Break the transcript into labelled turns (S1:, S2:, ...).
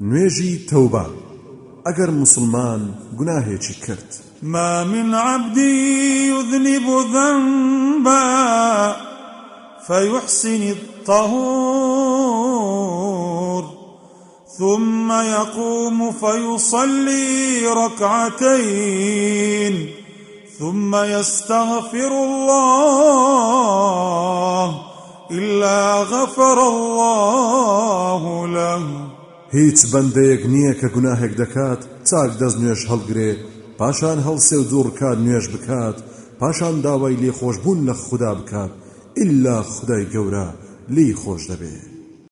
S1: نوێژی تەوبە. ئەگەر مسلمان گوناهێکی کرد.
S2: ما من عبد يذنب ذنبا فيحسن الطهور. ثم يقوم فيصلي ركعتين ثم يستغفر الله إلا غفر الله له.
S1: هیچ بەندەیەک نییە کە گوناهێک دەکات چاک دەست نوێش هەڵگرێ پاشان هەڵسێ و دوورکات نوێش بکات پاشان داوای لێ خۆشببوون لە خوددا بکات ئللا خدای گەورە لی خۆش دەبێت.